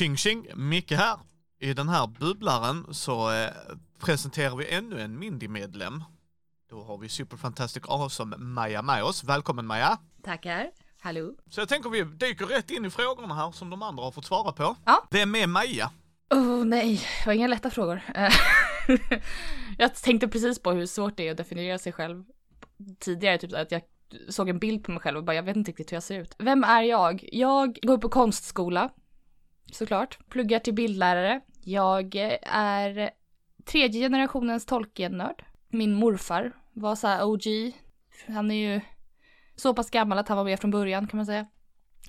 Tjing tjing, Micke här. I den här bubblaren så eh, presenterar vi ännu en Mindy-medlem. Då har vi Super Fantastic Awesome Maja med oss. Välkommen Maja! Tackar. Hallå. Så jag tänker vi dyker rätt in i frågorna här som de andra har fått svara på. Ja. Vem är Maja? Oh nej, det var inga lätta frågor. Jag tänkte precis på hur svårt det är att definiera sig själv tidigare, typ att jag såg en bild på mig själv och bara jag vet inte riktigt hur jag ser ut. Vem är jag? Jag går på konstskola, såklart. Pluggar till bildlärare. Jag eh, är tredje generationens Tolkien-nörd. Min morfar var så här OG. Han är ju så pass gammal att han var med från början kan man säga.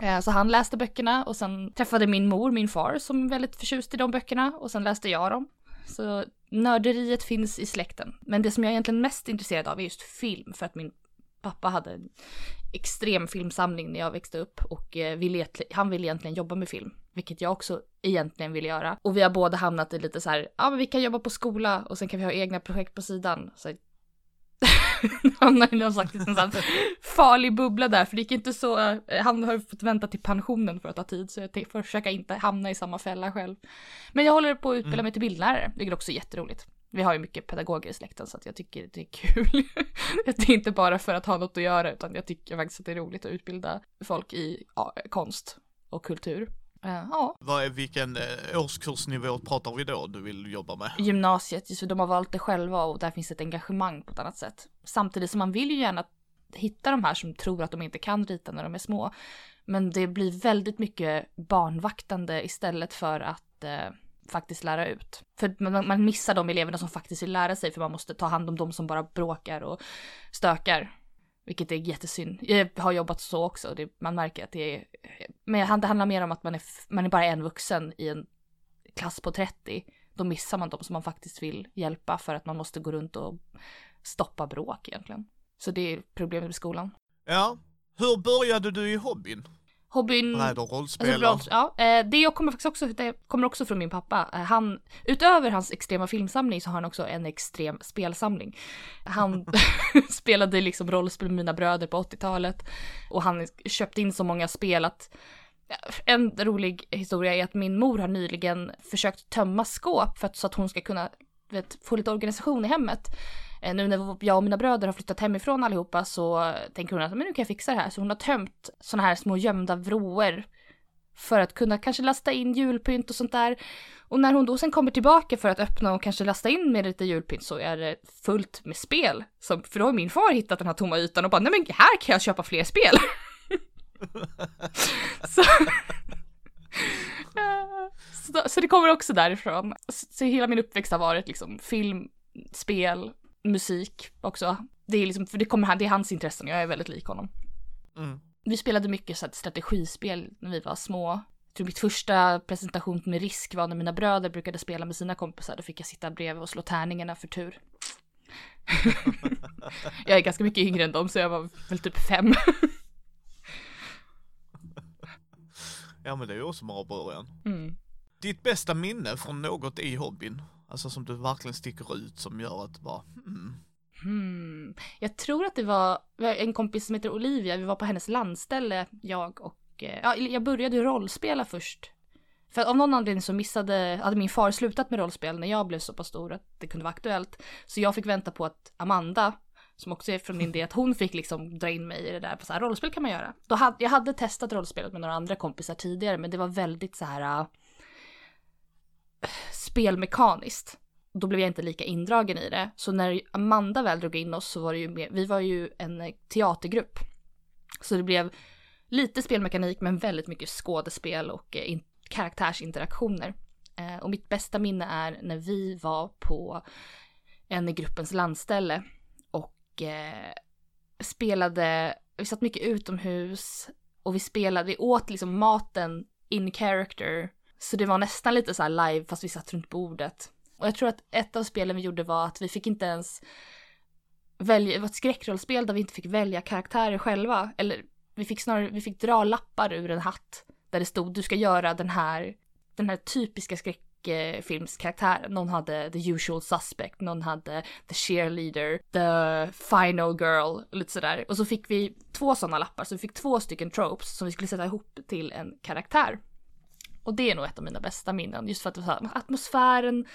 Eh, så han läste böckerna och sen träffade min mor, min far, som är väldigt förtjust i de böckerna och sen läste jag dem. Så nörderiet finns i släkten. Men det som jag är egentligen mest intresserad av är just film för att min pappa hade en extrem filmsamling när jag växte upp och eh, ville, han ville egentligen jobba med film, vilket jag också egentligen ville göra. Och vi har båda hamnat i lite så här, ja men vi kan jobba på skola och sen kan vi ha egna projekt på sidan. Så hamnar i någon slags här farlig bubbla där, för det gick inte så, eh, han har fått vänta till pensionen för att ta tid, så jag tänkte försöka inte hamna i samma fälla själv. Men jag håller på att utbilda mig till bildlärare, vilket också är jätteroligt. Vi har ju mycket pedagoger i släkten så att jag tycker det är kul. det är inte bara för att ha något att göra utan jag tycker faktiskt att det är roligt att utbilda folk i ja, konst och kultur. Eh, ja, Vad är, vilken eh, årskursnivå pratar vi då du vill jobba med? gymnasiet, just för de har valt det själva och där finns ett engagemang på ett annat sätt. Samtidigt som man vill ju gärna hitta de här som tror att de inte kan rita när de är små. Men det blir väldigt mycket barnvaktande istället för att eh, faktiskt lära ut. För man, man missar de eleverna som faktiskt vill lära sig för man måste ta hand om de som bara bråkar och stökar. Vilket är jättesynd. Jag har jobbat så också. Det, man märker att det är... Men det handlar mer om att man är, man är bara en vuxen i en klass på 30. Då missar man de som man faktiskt vill hjälpa för att man måste gå runt och stoppa bråk egentligen. Så det är problemet med skolan. Ja, hur började du i hobbyn? Hobbyn... Bräd och rollspel? Alltså, ja, eh, det kommer faktiskt också, det kommer också från min pappa. Eh, Han, utöver hans extrema filmsamling så har han också en extrem spelsamling. Han spelade liksom rollspel med mina bröder på 80-talet och han köpte in så många spel att en rolig historia är att min mor har nyligen försökt tömma skåp för att, så att hon ska kunna vet, få lite organisation i hemmet. Eh, nu när jag och mina bröder har flyttat hemifrån allihopa så tänker hon att men nu kan jag fixa det här. Så hon har tömt sådana här små gömda vrår för att kunna kanske lasta in julpynt och sånt där. Och när hon då sen kommer tillbaka för att öppna och kanske lasta in med lite julpynt så är det fullt med spel. Som, för då har min far hittat den här tomma ytan och bara nej men här kan jag köpa fler spel. så, så, så det kommer också därifrån. Så, så hela min uppväxt har varit liksom film, spel, musik också. Det är liksom, för det kommer, det är hans intressen, jag är väldigt lik honom. Mm. Vi spelade mycket så här, strategispel när vi var små. Jag tror mitt första presentation med risk var när mina bröder brukade spela med sina kompisar. Då fick jag sitta bredvid och slå tärningarna för tur. jag är ganska mycket yngre än dem så jag var väl typ fem. Ja men det är ju också en bra början. Mm. Ditt bästa minne från något i hobbyn? Alltså som du verkligen sticker ut som gör att bara, hmm. Hmm. Jag tror att det var en kompis som heter Olivia, vi var på hennes landställe, jag och, eh, ja, jag började rollspela först. För av någon anledning så missade, hade min far slutat med rollspel när jag blev så pass stor att det kunde vara aktuellt. Så jag fick vänta på att Amanda, som också är från min del, att hon fick liksom dra in mig i det där, på så här, rollspel kan man göra. Då hade, jag hade testat rollspelet med några andra kompisar tidigare, men det var väldigt så här spelmekaniskt. Då blev jag inte lika indragen i det. Så när Amanda väl drog in oss så var det ju mer, vi var ju en eh, teatergrupp. Så det blev lite spelmekanik men väldigt mycket skådespel och eh, in, karaktärsinteraktioner. Eh, och mitt bästa minne är när vi var på en i gruppens landställe och eh, spelade, vi satt mycket utomhus och vi spelade, vi åt liksom maten in character. Så det var nästan lite så här live fast vi satt runt bordet. Och jag tror att ett av spelen vi gjorde var att vi fick inte ens välja, det var ett skräckrollspel där vi inte fick välja karaktärer själva. Eller vi fick snarare, vi fick dra lappar ur en hatt där det stod du ska göra den här, den här typiska skräckfilmskaraktären. Någon hade the usual suspect, någon hade the cheerleader, the final girl, lite sådär. Och så fick vi två sådana lappar, så vi fick två stycken tropes som vi skulle sätta ihop till en karaktär. Och det är nog ett av mina bästa minnen, just för att det var så här, atmosfären,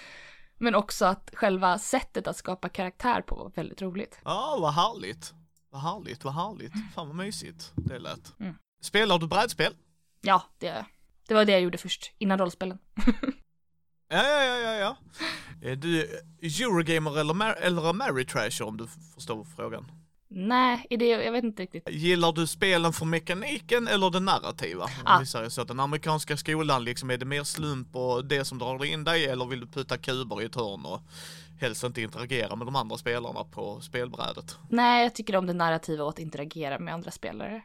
men också att själva sättet att skapa karaktär på var väldigt roligt. Ja, vad härligt. Vad härligt, vad härligt. Fan vad mysigt det lät. Mm. Spelar du brädspel? Ja, det, det var det jag gjorde först, innan rollspelen. Ja, ja, ja, ja, ja. Är du Eurogamer eller, Mar- eller Ameritrasher om du förstår frågan? Nej, det, jag vet inte riktigt. Gillar du spelen för mekaniken eller det narrativa? Om Ah. vi säger så, att den amerikanska skolan liksom, är det mer slump och det som drar in dig eller vill du putta kuber i ett hörn och helst inte interagera med de andra spelarna på spelbrädet? Nej, jag tycker om det narrativa och att interagera med andra spelare.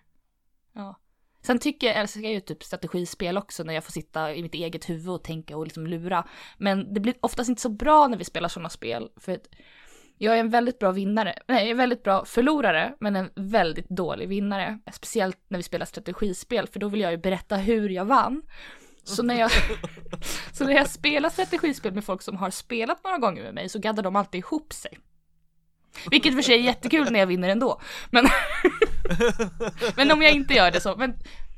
Ja. Sen tycker jag, älskar jag ju typ strategispel också när jag får sitta i mitt eget huvud och tänka och liksom lura. Men det blir oftast inte så bra när vi spelar sådana spel. För att jag är en väldigt bra vinnare, nej, en väldigt bra förlorare, men en väldigt dålig vinnare. Speciellt när vi spelar strategispel, för då vill jag ju berätta hur jag vann. Så när jag, så när jag spelar strategispel med folk som har spelat några gånger med mig så gaddar de alltid ihop sig. Vilket för sig är jättekul när jag vinner ändå. Men, men om jag inte gör det så. Men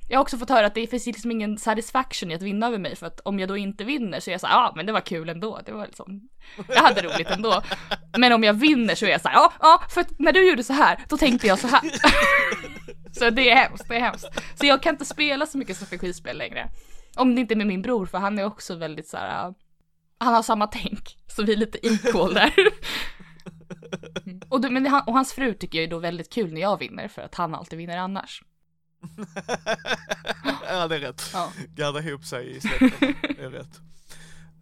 jag har också fått höra att det finns liksom ingen satisfaction i att vinna över mig. För att om jag då inte vinner så är jag så här, ja men det var kul ändå. Det var liksom, jag hade roligt ändå. Men om jag vinner så är jag så här, ja, ja, för att när du gjorde så här, då tänkte jag så här. så det är hemskt, det är hemskt. Så jag kan inte spela så mycket strategispel längre. Om det inte är med min bror, för han är också väldigt så här, uh, han har samma tänk. Så vi är lite equal där. Och, då, men han, och hans fru tycker jag är då väldigt kul när jag vinner, för att han alltid vinner annars. ja, det är rätt. Ja. Garda ihop sig i släkten. Det är rätt.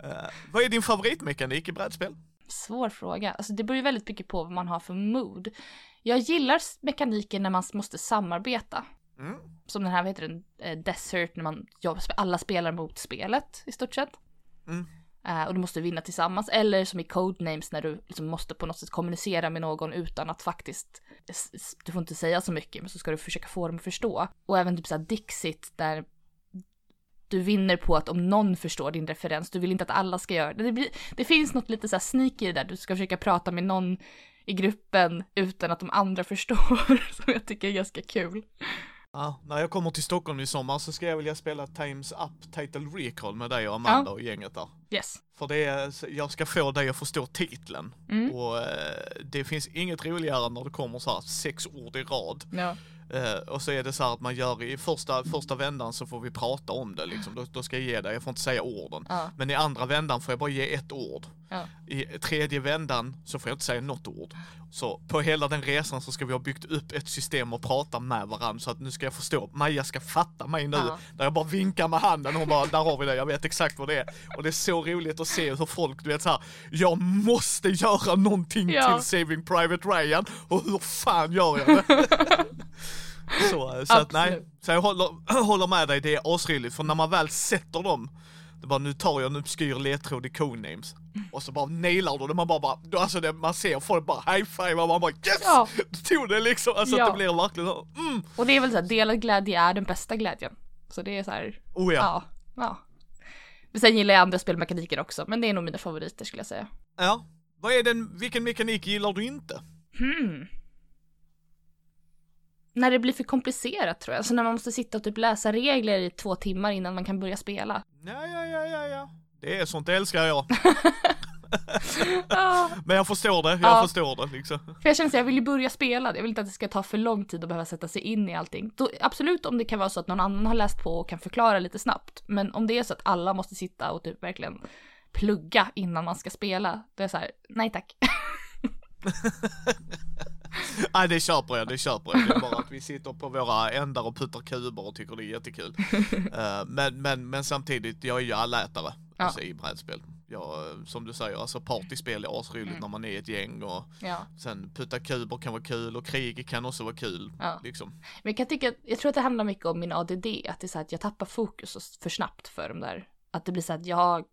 Eh, vad är din favoritmekanik i brädspel? Svår fråga. Alltså det beror ju väldigt mycket på vad man har för mood. Jag gillar mekaniken när man måste samarbeta. Mm. Som den här, vad heter den, eh, Desert, när man jobbar, alla spelar mot spelet i stort sett. Mm. Eh, och du måste vinna tillsammans. Eller som i Codenames när du liksom måste på något sätt kommunicera med någon utan att faktiskt, du får inte säga så mycket, men så ska du försöka få dem att förstå. Och även typ såhär Dixit där du vinner på att om någon förstår din referens, du vill inte att alla ska göra det. Det, blir, det finns något lite såhär sneaky i det där, du ska försöka prata med någon i gruppen utan att de andra förstår, som jag tycker är ganska kul. Ja, när jag kommer till Stockholm i sommar så ska jag vilja spela Times Up Title Recall med dig och Amanda och gänget där. Yes. För det är, jag ska få dig att förstå titeln. Mm. Och eh, det finns inget roligare när det kommer så här sex ord i rad. Ja. Eh, och så är det så här att man gör i första, första vändan så får vi prata om det liksom. Då, då ska jag ge dig, jag får inte säga orden. Ja. Men i andra vändan får jag bara ge ett ord. Ja. I tredje vändan så får jag inte säga något ord. Så på hela den resan så ska vi ha byggt upp ett system och prata med varandra så att nu ska jag förstå, Maja ska fatta mig nu. Ja. Där jag bara vinkar med handen och hon bara, där har vi det, jag vet exakt vad det är. Och det är så roligt att se hur folk, du vet så här, jag måste göra någonting Ja. till Saving Private Ryan och hur fan gör jag det? så så att nej, så jag håller, håller med dig, det är asroligt för när man väl sätter dem det bara, nu tar jag en obskyr ledtråd i codenames. Och så bara nailar du det, man bara, bara då, alltså det, man ser folk bara high five och man bara yes! Ja. Du tog det liksom, alltså Ja. att det blir verkligen så, mm, Och det är väl så här, delad glädje är den bästa glädjen. Så det är så här, oh ja. ja, ja. Men sen gillar jag andra spelmekaniker också, men det är nog mina favoriter skulle jag säga. ja. Vad är den, vilken mekanik gillar du inte? Hmm. När det blir för komplicerat tror jag. Alltså när man måste sitta och typ läsa regler i två timmar innan man kan börja spela. Ja, ja, ja, ja, ja. Det är sånt älskar jag. Ja. Men jag förstår det, jag Ja. förstår det liksom. För jag känner att jag vill ju börja spela. Jag vill inte att det ska ta för lång tid att behöva sätta sig in i allting. Då, absolut om det kan vara så att någon annan har läst på och kan förklara lite snabbt. Men om det är så att alla måste sitta och typ verkligen plugga innan man ska spela. Då är det så här, nej tack. Nej det köper jag, det köper jag. Det är bara att vi sitter på våra ändar och puttar kuber och tycker det är jättekul. Eh, men, men, men samtidigt, jag är ju allätare Ja. alltså, i brädspel. Eh, som du säger, alltså partyspel är asroligt Mm. när man är ett gäng och Ja. sen putta kuber kan vara kul och krig kan också vara kul. Ja. Liksom. Men jag kan tycka, jag tror att det handlar mycket om min ADD, att det är så att jag tappar fokus för snabbt för de där. Att det blir så att jag,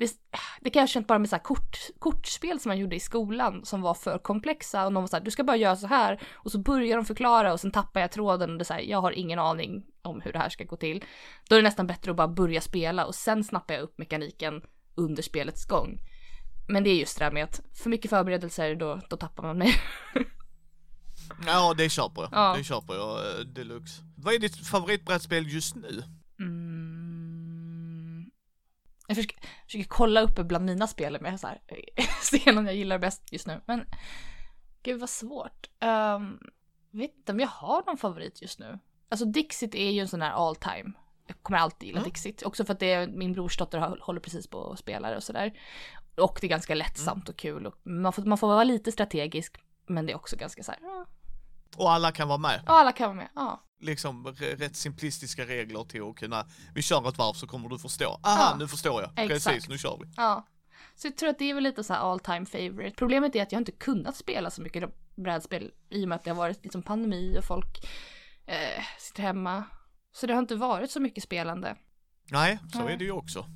det, det kan jag känt bara med så kort, kortspel som man gjorde i skolan som var för komplexa och någon var så här, du ska bara göra så här och så börjar de förklara och sen tappar jag tråden och det är så här, jag har ingen aning om hur det här ska gå till. Då är det nästan bättre att bara börja spela och sen snappar jag upp mekaniken under spelets gång. Men det är just det där med att för mycket förberedelser, då, då tappar man mig. Ja, det köper jag. Ja. Det köper jag eh, deluxe. Vad är ditt favoritbrädspel just nu? Mm. Jag försöker, försöker kolla uppe bland mina spel med så här, se någon jag gillar bäst just nu. Men gud vad svårt. Um, vet inte om jag har någon favorit just nu. Alltså Dixit är ju en sån här all time. Jag kommer alltid gilla Mm. Dixit. Också för att det är, min brorsdotter håller precis på att spela det och sådär. Och det är ganska lättsamt och kul. Och man, får, man får vara lite strategisk. Men det är också ganska så här, Och alla kan vara med. ja, alla kan vara med. Ja. Liksom rätt simplistiska regler till att kunna, vi kör ett varv så kommer du förstå. Aha, Ja. nu förstår jag. Precis, Exakt. nu kör vi. Ja. Så jag tror att det är väl lite så här all time favorite. Problemet är att jag inte kunnat spela så mycket brädspel i och med att det har varit liksom pandemi och folk eh, sitter hemma. Så det har inte varit så mycket spelande. Nej, så Nej. är det ju också.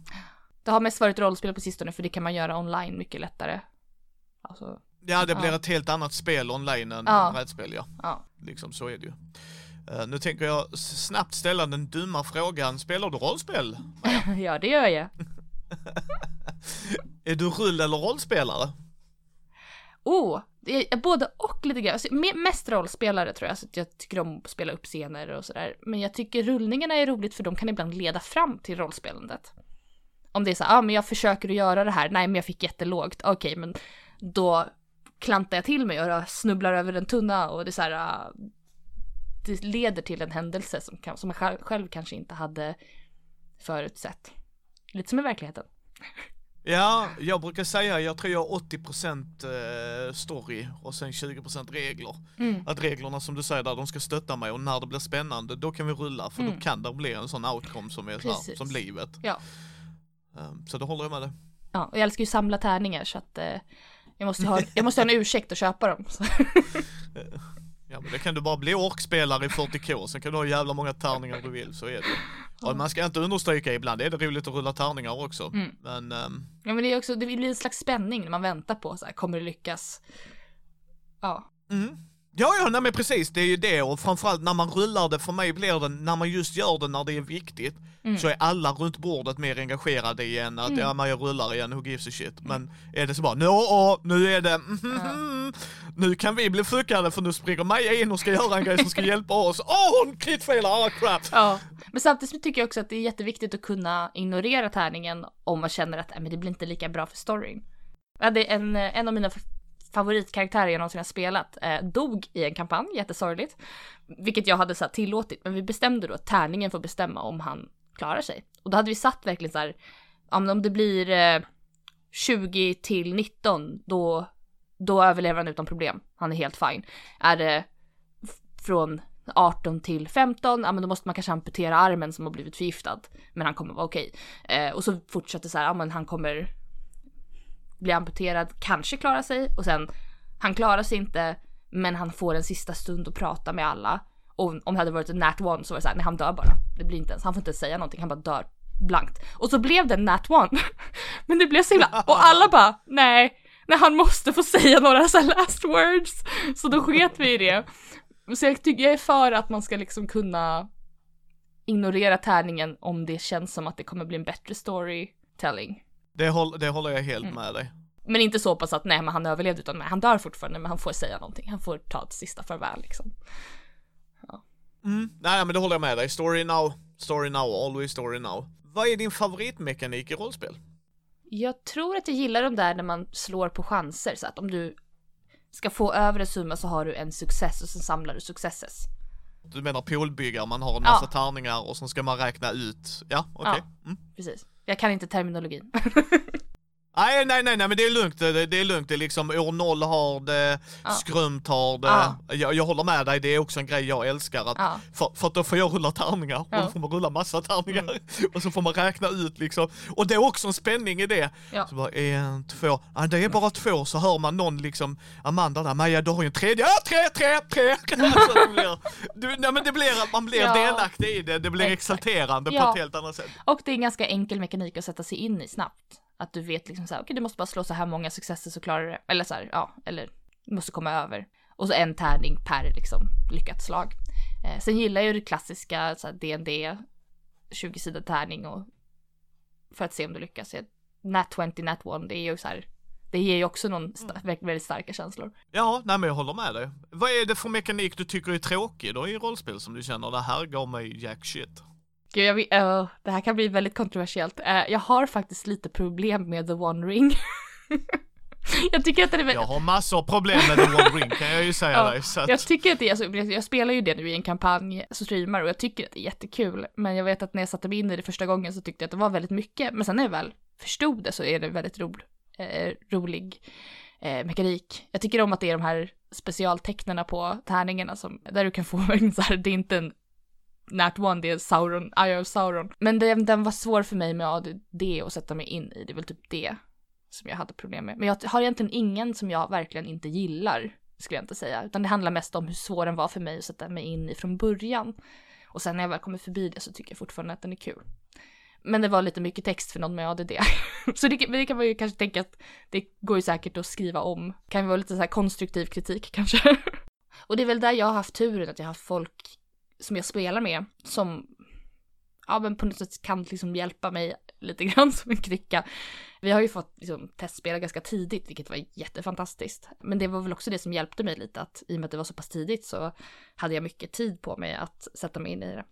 Det har mest varit rollspel på sistone för det kan man göra online mycket lättare. Alltså, Ja, det blir Ja. ett helt annat spel online än Ja. brädspel, ja. ja. Liksom så är det ju. Eh, nu tänker jag snabbt ställa den dumma frågan, spelar du rollspel? ja, det gör jag. Är du rull eller rollspelare? Oh, är både och lite grann. Alltså, me- mest rollspelare tror jag, så att jag tycker om att spela upp scener och sådär. Men jag tycker rullningarna är roligt för de kan ibland leda fram till rollspelandet. Om det är så ja ah, men jag försöker att göra det här, nej men jag fick jättelågt, okej men då klantar jag till mig och snubblar över en tunna och det är så här, ah, det leder till en händelse som, kan, som jag själv, kanske inte hade förutsett. Lite som i verkligheten. Ja, jag brukar säga, jag tror jag har 80% eh, story och sen 20% regler. Mm. Att reglerna som du säger där, de ska stötta mig och när det blir spännande, då kan vi rulla för Mm. då kan det bli en sån outcome som är Precis. som livet. Ja. Um, så då håller jag med dig. Ja, och jag älskar ju samla tärningar så att eh, jag, måste ha, jag måste ha en ursäkt att köpa dem. Så. Ja men det kan du bara bli orkspelare i 40k, sen kan du ha jävla många tärningar du vill, så är det. Och man ska inte understryka, ibland är det roligt att rulla tärningar också. Mm. Men ehm, Ja men det är också, det blir en slags spänning när man väntar på så här, kommer det lyckas? Ja. Mm. Ja, ja, nej men precis, det är ju det och framförallt när man rullar det, för mig blir det, när man just gör det när det är viktigt, Mm. så är alla runt bordet mer engagerade i än att, Mm. ja men jag rullar igen, who gives a shit. Men är det så bara, nå, nu är det, mhm, nu kan vi bli fuckade för nu springer Maja in och ska göra en grej som ska hjälpa oss. Åh, hon kritfelar, ah crap! ja. Men samtidigt tycker jag också att det är jätteviktigt att kunna ignorera tärningen om man känner att äh, men det blir inte lika bra för storyn. Jag hade en, en av mina favoritkaraktärer jag någonsin har spelat eh, dog i en kampanj, jättesorgligt. Vilket jag hade så tillåtit, men vi bestämde då att tärningen får bestämma om han klarar sig. Och då hade vi satt verkligen så här, ja, men om det blir eh, 20 till 19, då, då överlever han utan problem. Han är helt fine. Är det från 18 till 15, ja men då måste man kanske amputera armen som har blivit förgiftad. Men han kommer vara okej. Eh, och så fortsätter så här, ja men han kommer bli amputerad, kanske klara sig och sen han klarar sig inte men han får en sista stund att prata med alla. Och om det hade varit en nat one så var det såhär, nej han dör bara. Det blir inte ens, han får inte säga någonting, han bara dör blankt. Och så blev det en nat one. men det blev så himla, och alla bara, nej, nej han måste få säga några så här last words. Så då sket vi i det. Så jag tycker jag är för att man ska liksom kunna ignorera tärningen om det känns som att det kommer bli en bättre storytelling. Det, håll, det håller jag helt Mm. med dig. Men inte så pass att nej men han överlevde utan nej, han dör fortfarande men han får säga någonting. Han får ta ett sista farväl liksom. Mm. Nej men det håller jag med dig. Story now, story now, always story now. Vad är din favoritmekanik i rollspel? Jag tror att jag gillar de där när man slår på chanser så att om du ska få över en summa så har du en success och sen samlar du successes. Du menar poolbyggar, man har en Ja. massa tärningar och sen ska man räkna ut, ja okej. Mm. Precis. Jag kan inte terminologin. Nej, nej, nej, nej, men det är lugnt. Det, det är lugnt. Det är liksom år noll har det, Ja. skrumt har det. Ja. Jag, jag håller med dig, det är också en grej jag älskar. Att, Ja. för, för att då får jag rulla tärningar och då får man rulla massa tärningar. Och så får man räkna ut liksom. Och det är också en spänning i det. Så bara en, två, ja det är bara två. Så hör man någon liksom, Amanda där, Maja du har ju en tredje, ja tre, tre, tre. så det blir, du, nej, men det blir att man blir Ja. delaktig i det, det blir Exakt. exalterande på ett helt annat sätt. Och det är en ganska enkel mekanik att sätta sig in i snabbt. Att du vet liksom så här, okej du måste bara slå så här många successer så klarar du det. Eller så här, ja, eller du måste komma över. Och så en tärning per liksom lyckat slag. Eh, sen gillar jag ju det klassiska så här, D&D 20 sidor tärning och för att se om du lyckas. Nat 20, Nat 1, det är ju så här, det ger ju också någon sta- väldigt, väldigt starka känslor. Ja, nej men jag håller med dig. Vad är det för mekanik du tycker är tråkig då i rollspel som du känner det här gav mig jack shit? Gud, jag vet, uh, det här kan bli väldigt kontroversiellt. Uh, jag har faktiskt lite problem med The One Ring. jag tycker att det är väldigt... Jag har massor av problem med The One Ring kan jag ju säga Ja, dig. Så att, Jag tycker att det är, alltså, jag spelar ju det nu i en kampanj som streamar och jag tycker att det är jättekul. Men jag vet att när jag satte mig in i det första gången så tyckte jag att det var väldigt mycket. Men sen när jag väl förstod det så är det väldigt ro, eh, rolig eh, mekanik. Jag tycker om att det är de här specialtecknarna på tärningarna som, där du kan få så här, det är inte en Nat1 det är Sauron, Eye of Sauron. Men den, den var svår för mig med ADD att sätta mig in i, det är väl typ det som jag hade problem med. Men jag har egentligen ingen som jag verkligen inte gillar, skulle jag inte säga. Utan det handlar mest om hur svår den var för mig att sätta mig in i från början. Och sen när jag väl kommer förbi det så tycker jag fortfarande att den är kul. Men det var lite mycket text för någon med ADD. så det, det kan man ju kanske tänka att det går ju säkert att skriva om. Kan ju vara lite så här konstruktiv kritik kanske. och det är väl där jag har haft turen att jag har haft folk som jag spelar med som ja men på något sätt kan liksom hjälpa mig lite grann som en krycka. Vi har ju fått liksom, testspela ganska tidigt, vilket var jättefantastiskt. Men det var väl också det som hjälpte mig lite, att i och med att det var så pass tidigt så hade jag mycket tid på mig att sätta mig in i det.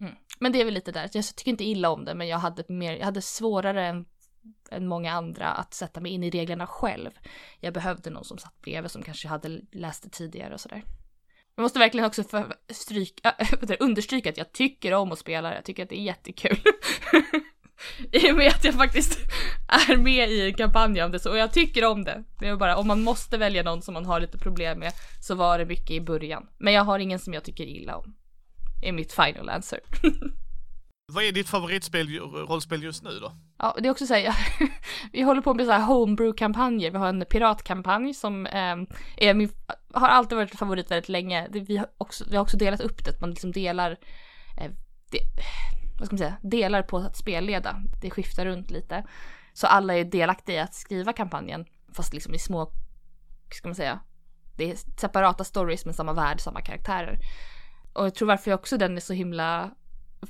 Mm. Men det är väl lite där, jag tycker inte illa om det, men jag hade, mer, jag hade svårare än, än många andra att sätta mig in i reglerna själv. Jag behövde någon som satt bredvid som kanske hade läst det tidigare och sådär. Jag måste verkligen också för, stryka, äh, understryka att jag tycker om att spela, jag tycker att det är jättekul. I och med att jag faktiskt är med i en kampanj om det så, och jag tycker om det. Det är bara, om man måste välja någon som man har lite problem med så var det mycket i början. Men jag har ingen som jag tycker illa om. är mitt final answer. Vad är ditt favoritspel, rollspel just nu då? Ja, det är också så här, vi håller på med så här homebrew-kampanjer. Vi har en piratkampanj som eh, är min, har alltid varit favorit väldigt länge. Det, vi, har också, vi har också delat upp det, att man liksom delar, eh, de, vad ska man säga, delar på att spelleda. Det skiftar runt lite. Så alla är delaktiga i att skriva kampanjen, fast liksom i små, ska man säga, det är separata stories med samma värld, samma karaktärer. Och jag tror varför jag också den är så himla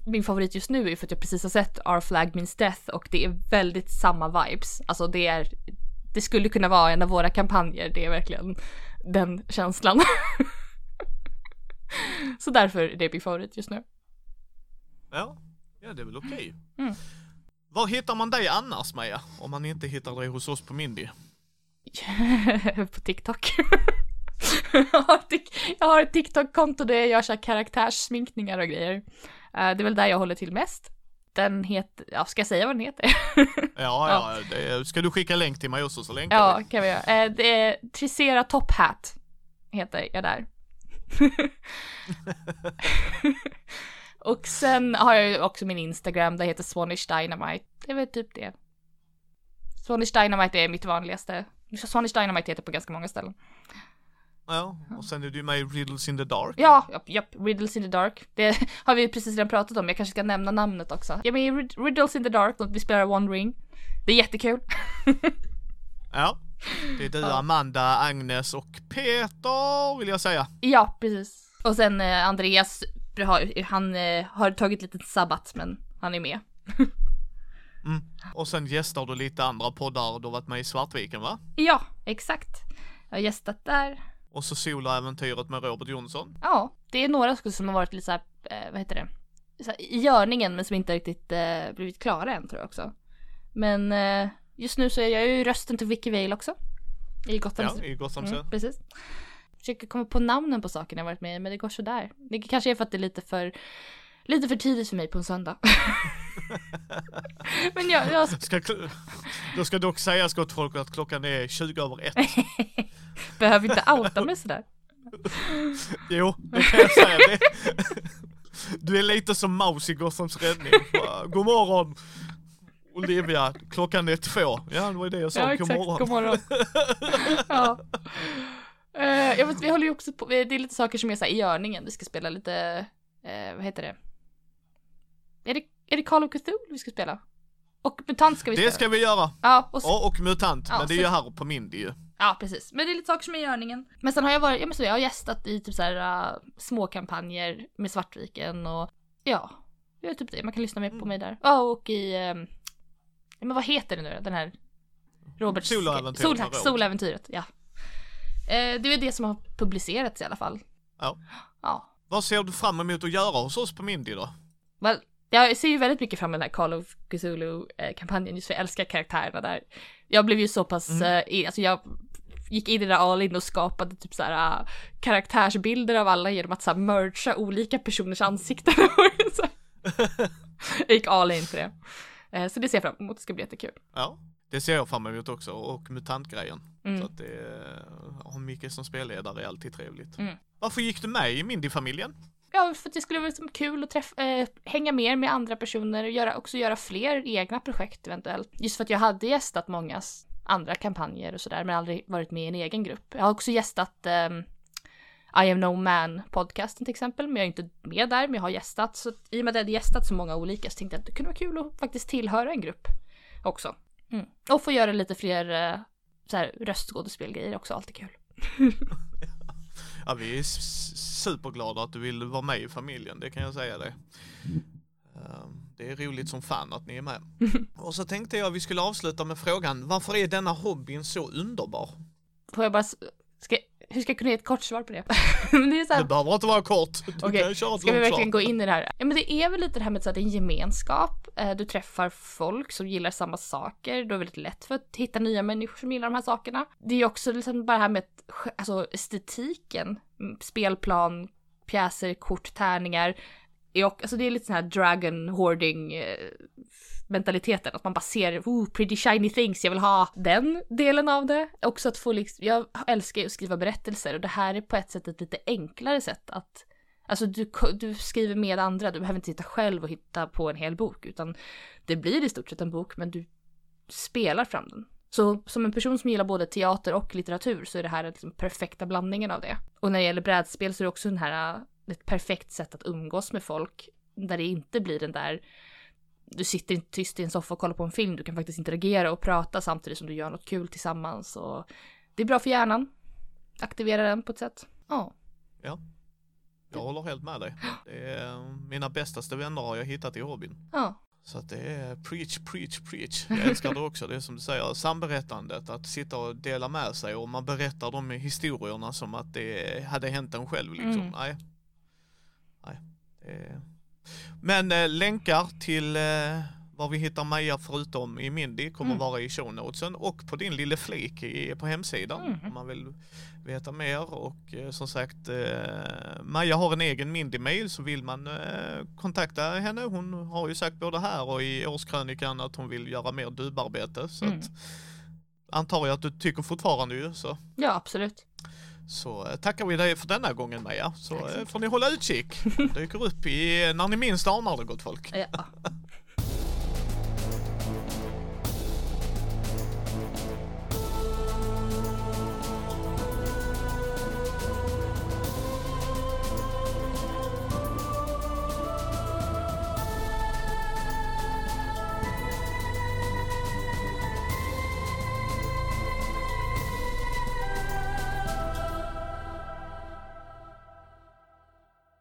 min favorit just nu är för att jag precis har sett Our Flag Means Death och det är väldigt samma vibes. Alltså det är, det skulle kunna vara en av våra kampanjer, det är verkligen den känslan. Så därför är det min favorit just nu. Ja, ja det är väl okej. Mm. Var hittar man dig annars Maja? Om man inte hittar dig hos oss på Mindy? på TikTok. jag har ett TikTok-konto där jag gör så karaktärssminkningar och grejer. Eh, det är väl där jag håller till mest. Den heter, ja ska jag säga vad den heter? Ja, ja, det, ska du skicka länk till mig också så länkar ja, vi. kan vi göra. Eh, Det är Tricera Top Hat heter jag där. och sen har jag ju också min Instagram, där heter Swanish Dynamite. Det är väl typ det. Swanish Dynamite är mitt vanligaste. Swanish Dynamite heter på ganska många ställen. Ja, och sen är du med i Riddles in the Dark. Ja, japp, japp, Riddles in the Dark. Det har vi precis redan pratat om, jag kanske ska nämna namnet också. Jag är med i Rid- Riddles in the Dark, och vi spelar One Ring. Det är jättekul. Ja. Det är du, Amanda, Agnes och Peter vill jag säga. Ja, precis. Och sen eh, Andreas, han eh, har tagit lite sabbat, men han är med. Mm. Och sen gästar du lite andra poddar, du har varit med i Svartviken va? Ja, exakt. Jag har gästat där. Och så soloäventyret med Robert Jonsson. Ja, det är några skulle som har varit lite så här, eh, vad heter det? Så här, I görningen men som inte riktigt eh, blivit klara än tror jag också. Men eh, just nu så är jag ju rösten till Vicky Vale också. I Gotham. Ja, i Gotham Mm, precis. Försöker komma på namnen på sakerna jag varit med i men det går sådär. Det kanske är för att det är lite för Lite för tidigt för mig på en söndag. men jag, jag Ska, då ska dock sägas gott folk att klockan är 20 över ett. behöver inte outa mig sådär. Jo, det kan jag säga. Det. Du är lite som Maus i Gothams räddning. God morgon! Olivia, klockan är två. Ja, det var det jag sa. Ja, God exakt. morgon. God morgon. ja. Eh, jag vet, vi håller ju också på, det är lite saker som är så i görningen. Vi ska spela lite, eh, vad heter det? Är det, är det Call of Cthulhu vi ska spela? Och MUTANT ska vi spela. Det ska vi göra. Ja, och så, Ja, och MUTANT. Ja, Men det är ju här på Mindy ju. Ja, precis. Men det är lite saker som är i görningen. Men sen har jag varit, ja men så jag har gästat i typ så här uh, små kampanjer med Svartviken och ja, det är typ det. Man kan lyssna mer på mig där. Ja, och i, ja, men vad heter det nu? Den här Robert Soloäventyret Sol. Soläventyret, ja. Eh, det är det som har publicerats i alla fall. Ja. Ja. Vad ser du fram emot att göra hos oss på Mindy då? Well, jag ser ju väldigt mycket fram emot den här Call of Cthulhu-kampanjen just för jag älskar karaktärerna där. Jag blev ju så pass, Mm. eh, alltså jag gick in i det där all in och skapade typ såhär uh, karaktärsbilder av alla genom att såhär mergea olika personers ansikten. Så jag gick all in för det. Eh, så det ser jag fram emot, det ska bli jättekul. Ja, det ser jag fram emot också och mutantgrejen. Mm. Så att det, ha Micke som spelledare är alltid trevligt. Mm. Varför gick du med i Mindy-familjen? Ja, för att det skulle vara liksom kul att träffa, eh, hänga mer med andra personer och göra, också göra fler egna projekt eventuellt. Just för att jag hade gästat många s- andra kampanjer och sådär, men aldrig varit med i en egen grupp. Jag har också gästat um, I am no man podcasten till exempel, men jag är inte med där, men jag har gästat. Så i och med att jag hade gästat så många olika så tänkte jag att det kunde vara kul att faktiskt tillhöra en grupp också. Mm. Och få göra lite fler uh, så här, röstskådespelgrejer också, alltid kul. Ja, vi är superglada att du vill vara med i familjen, det kan jag säga dig. Um, det är roligt som fan att ni är med. Och så tänkte jag vi skulle avsluta med frågan, varför är denna hobbyn så underbar? Får jag bara, ska, hur ska jag kunna ge ett kort svar på det? det är så här, Det behöver inte vara kort, du ett Ska vi verkligen svar. gå in i det här? Ja men det är väl lite det här med att det är en gemenskap. Eh, Du träffar folk som gillar samma saker. Då är det väldigt lätt för att hitta nya människor som gillar de här sakerna. Det är också liksom bara det här med alltså estetiken. Mm, Spelplan, pjäser, kort, tärningar. Och, alltså det är lite sån här dragon hoarding eh, mentaliteten, Att man bara ser, oh, pretty shiny things, jag vill ha den delen av det. Också att få liksom, jag älskar ju att skriva berättelser och det här är på ett sätt ett lite enklare sätt att Alltså du, du skriver med andra, du behöver inte sitta själv och hitta på en hel bok, utan det blir i stort sett en bok, men du spelar fram den. Så som en person som gillar både teater och litteratur så är det här den liksom perfekta blandningen av det. Och när det gäller brädspel så är det också den här, ett perfekt sätt att umgås med folk, där det inte blir den där du sitter inte tyst i en soffa och kollar på en film, du kan faktiskt interagera och prata samtidigt som du gör något kul tillsammans. Och det är bra för hjärnan. Aktivera den på ett sätt. Ja. Jag håller helt med dig. Är mina bästaste vänner har jag hittat i hobbyn. Ja. Så att det är preach, preach, preach. Jag älskar det också. Det är som du säger, samberättandet, att sitta och dela med sig och man berättar de historierna som att det hade hänt en själv liksom. Mm. Nej. Nej. Är... Men eh, länkar till eh, var vi hittar Maja förutom i Mindy kommer Mm. vara i show notesen och på din lilla flik i, på hemsidan Mm. om man vill veta mer och eh, som sagt eh, Maja har en egen Mindy-mail så vill man eh, kontakta henne. Hon har ju sagt både här och i årskrönikan att hon vill göra mer dubbarbete så Mm. att antar jag att du tycker fortfarande ju så. Ja, absolut. Så eh, tackar vi dig för denna gången Maja. Så så eh, får ni hålla utkik. Dyker upp i, när ni minst anar det gott folk. Ja.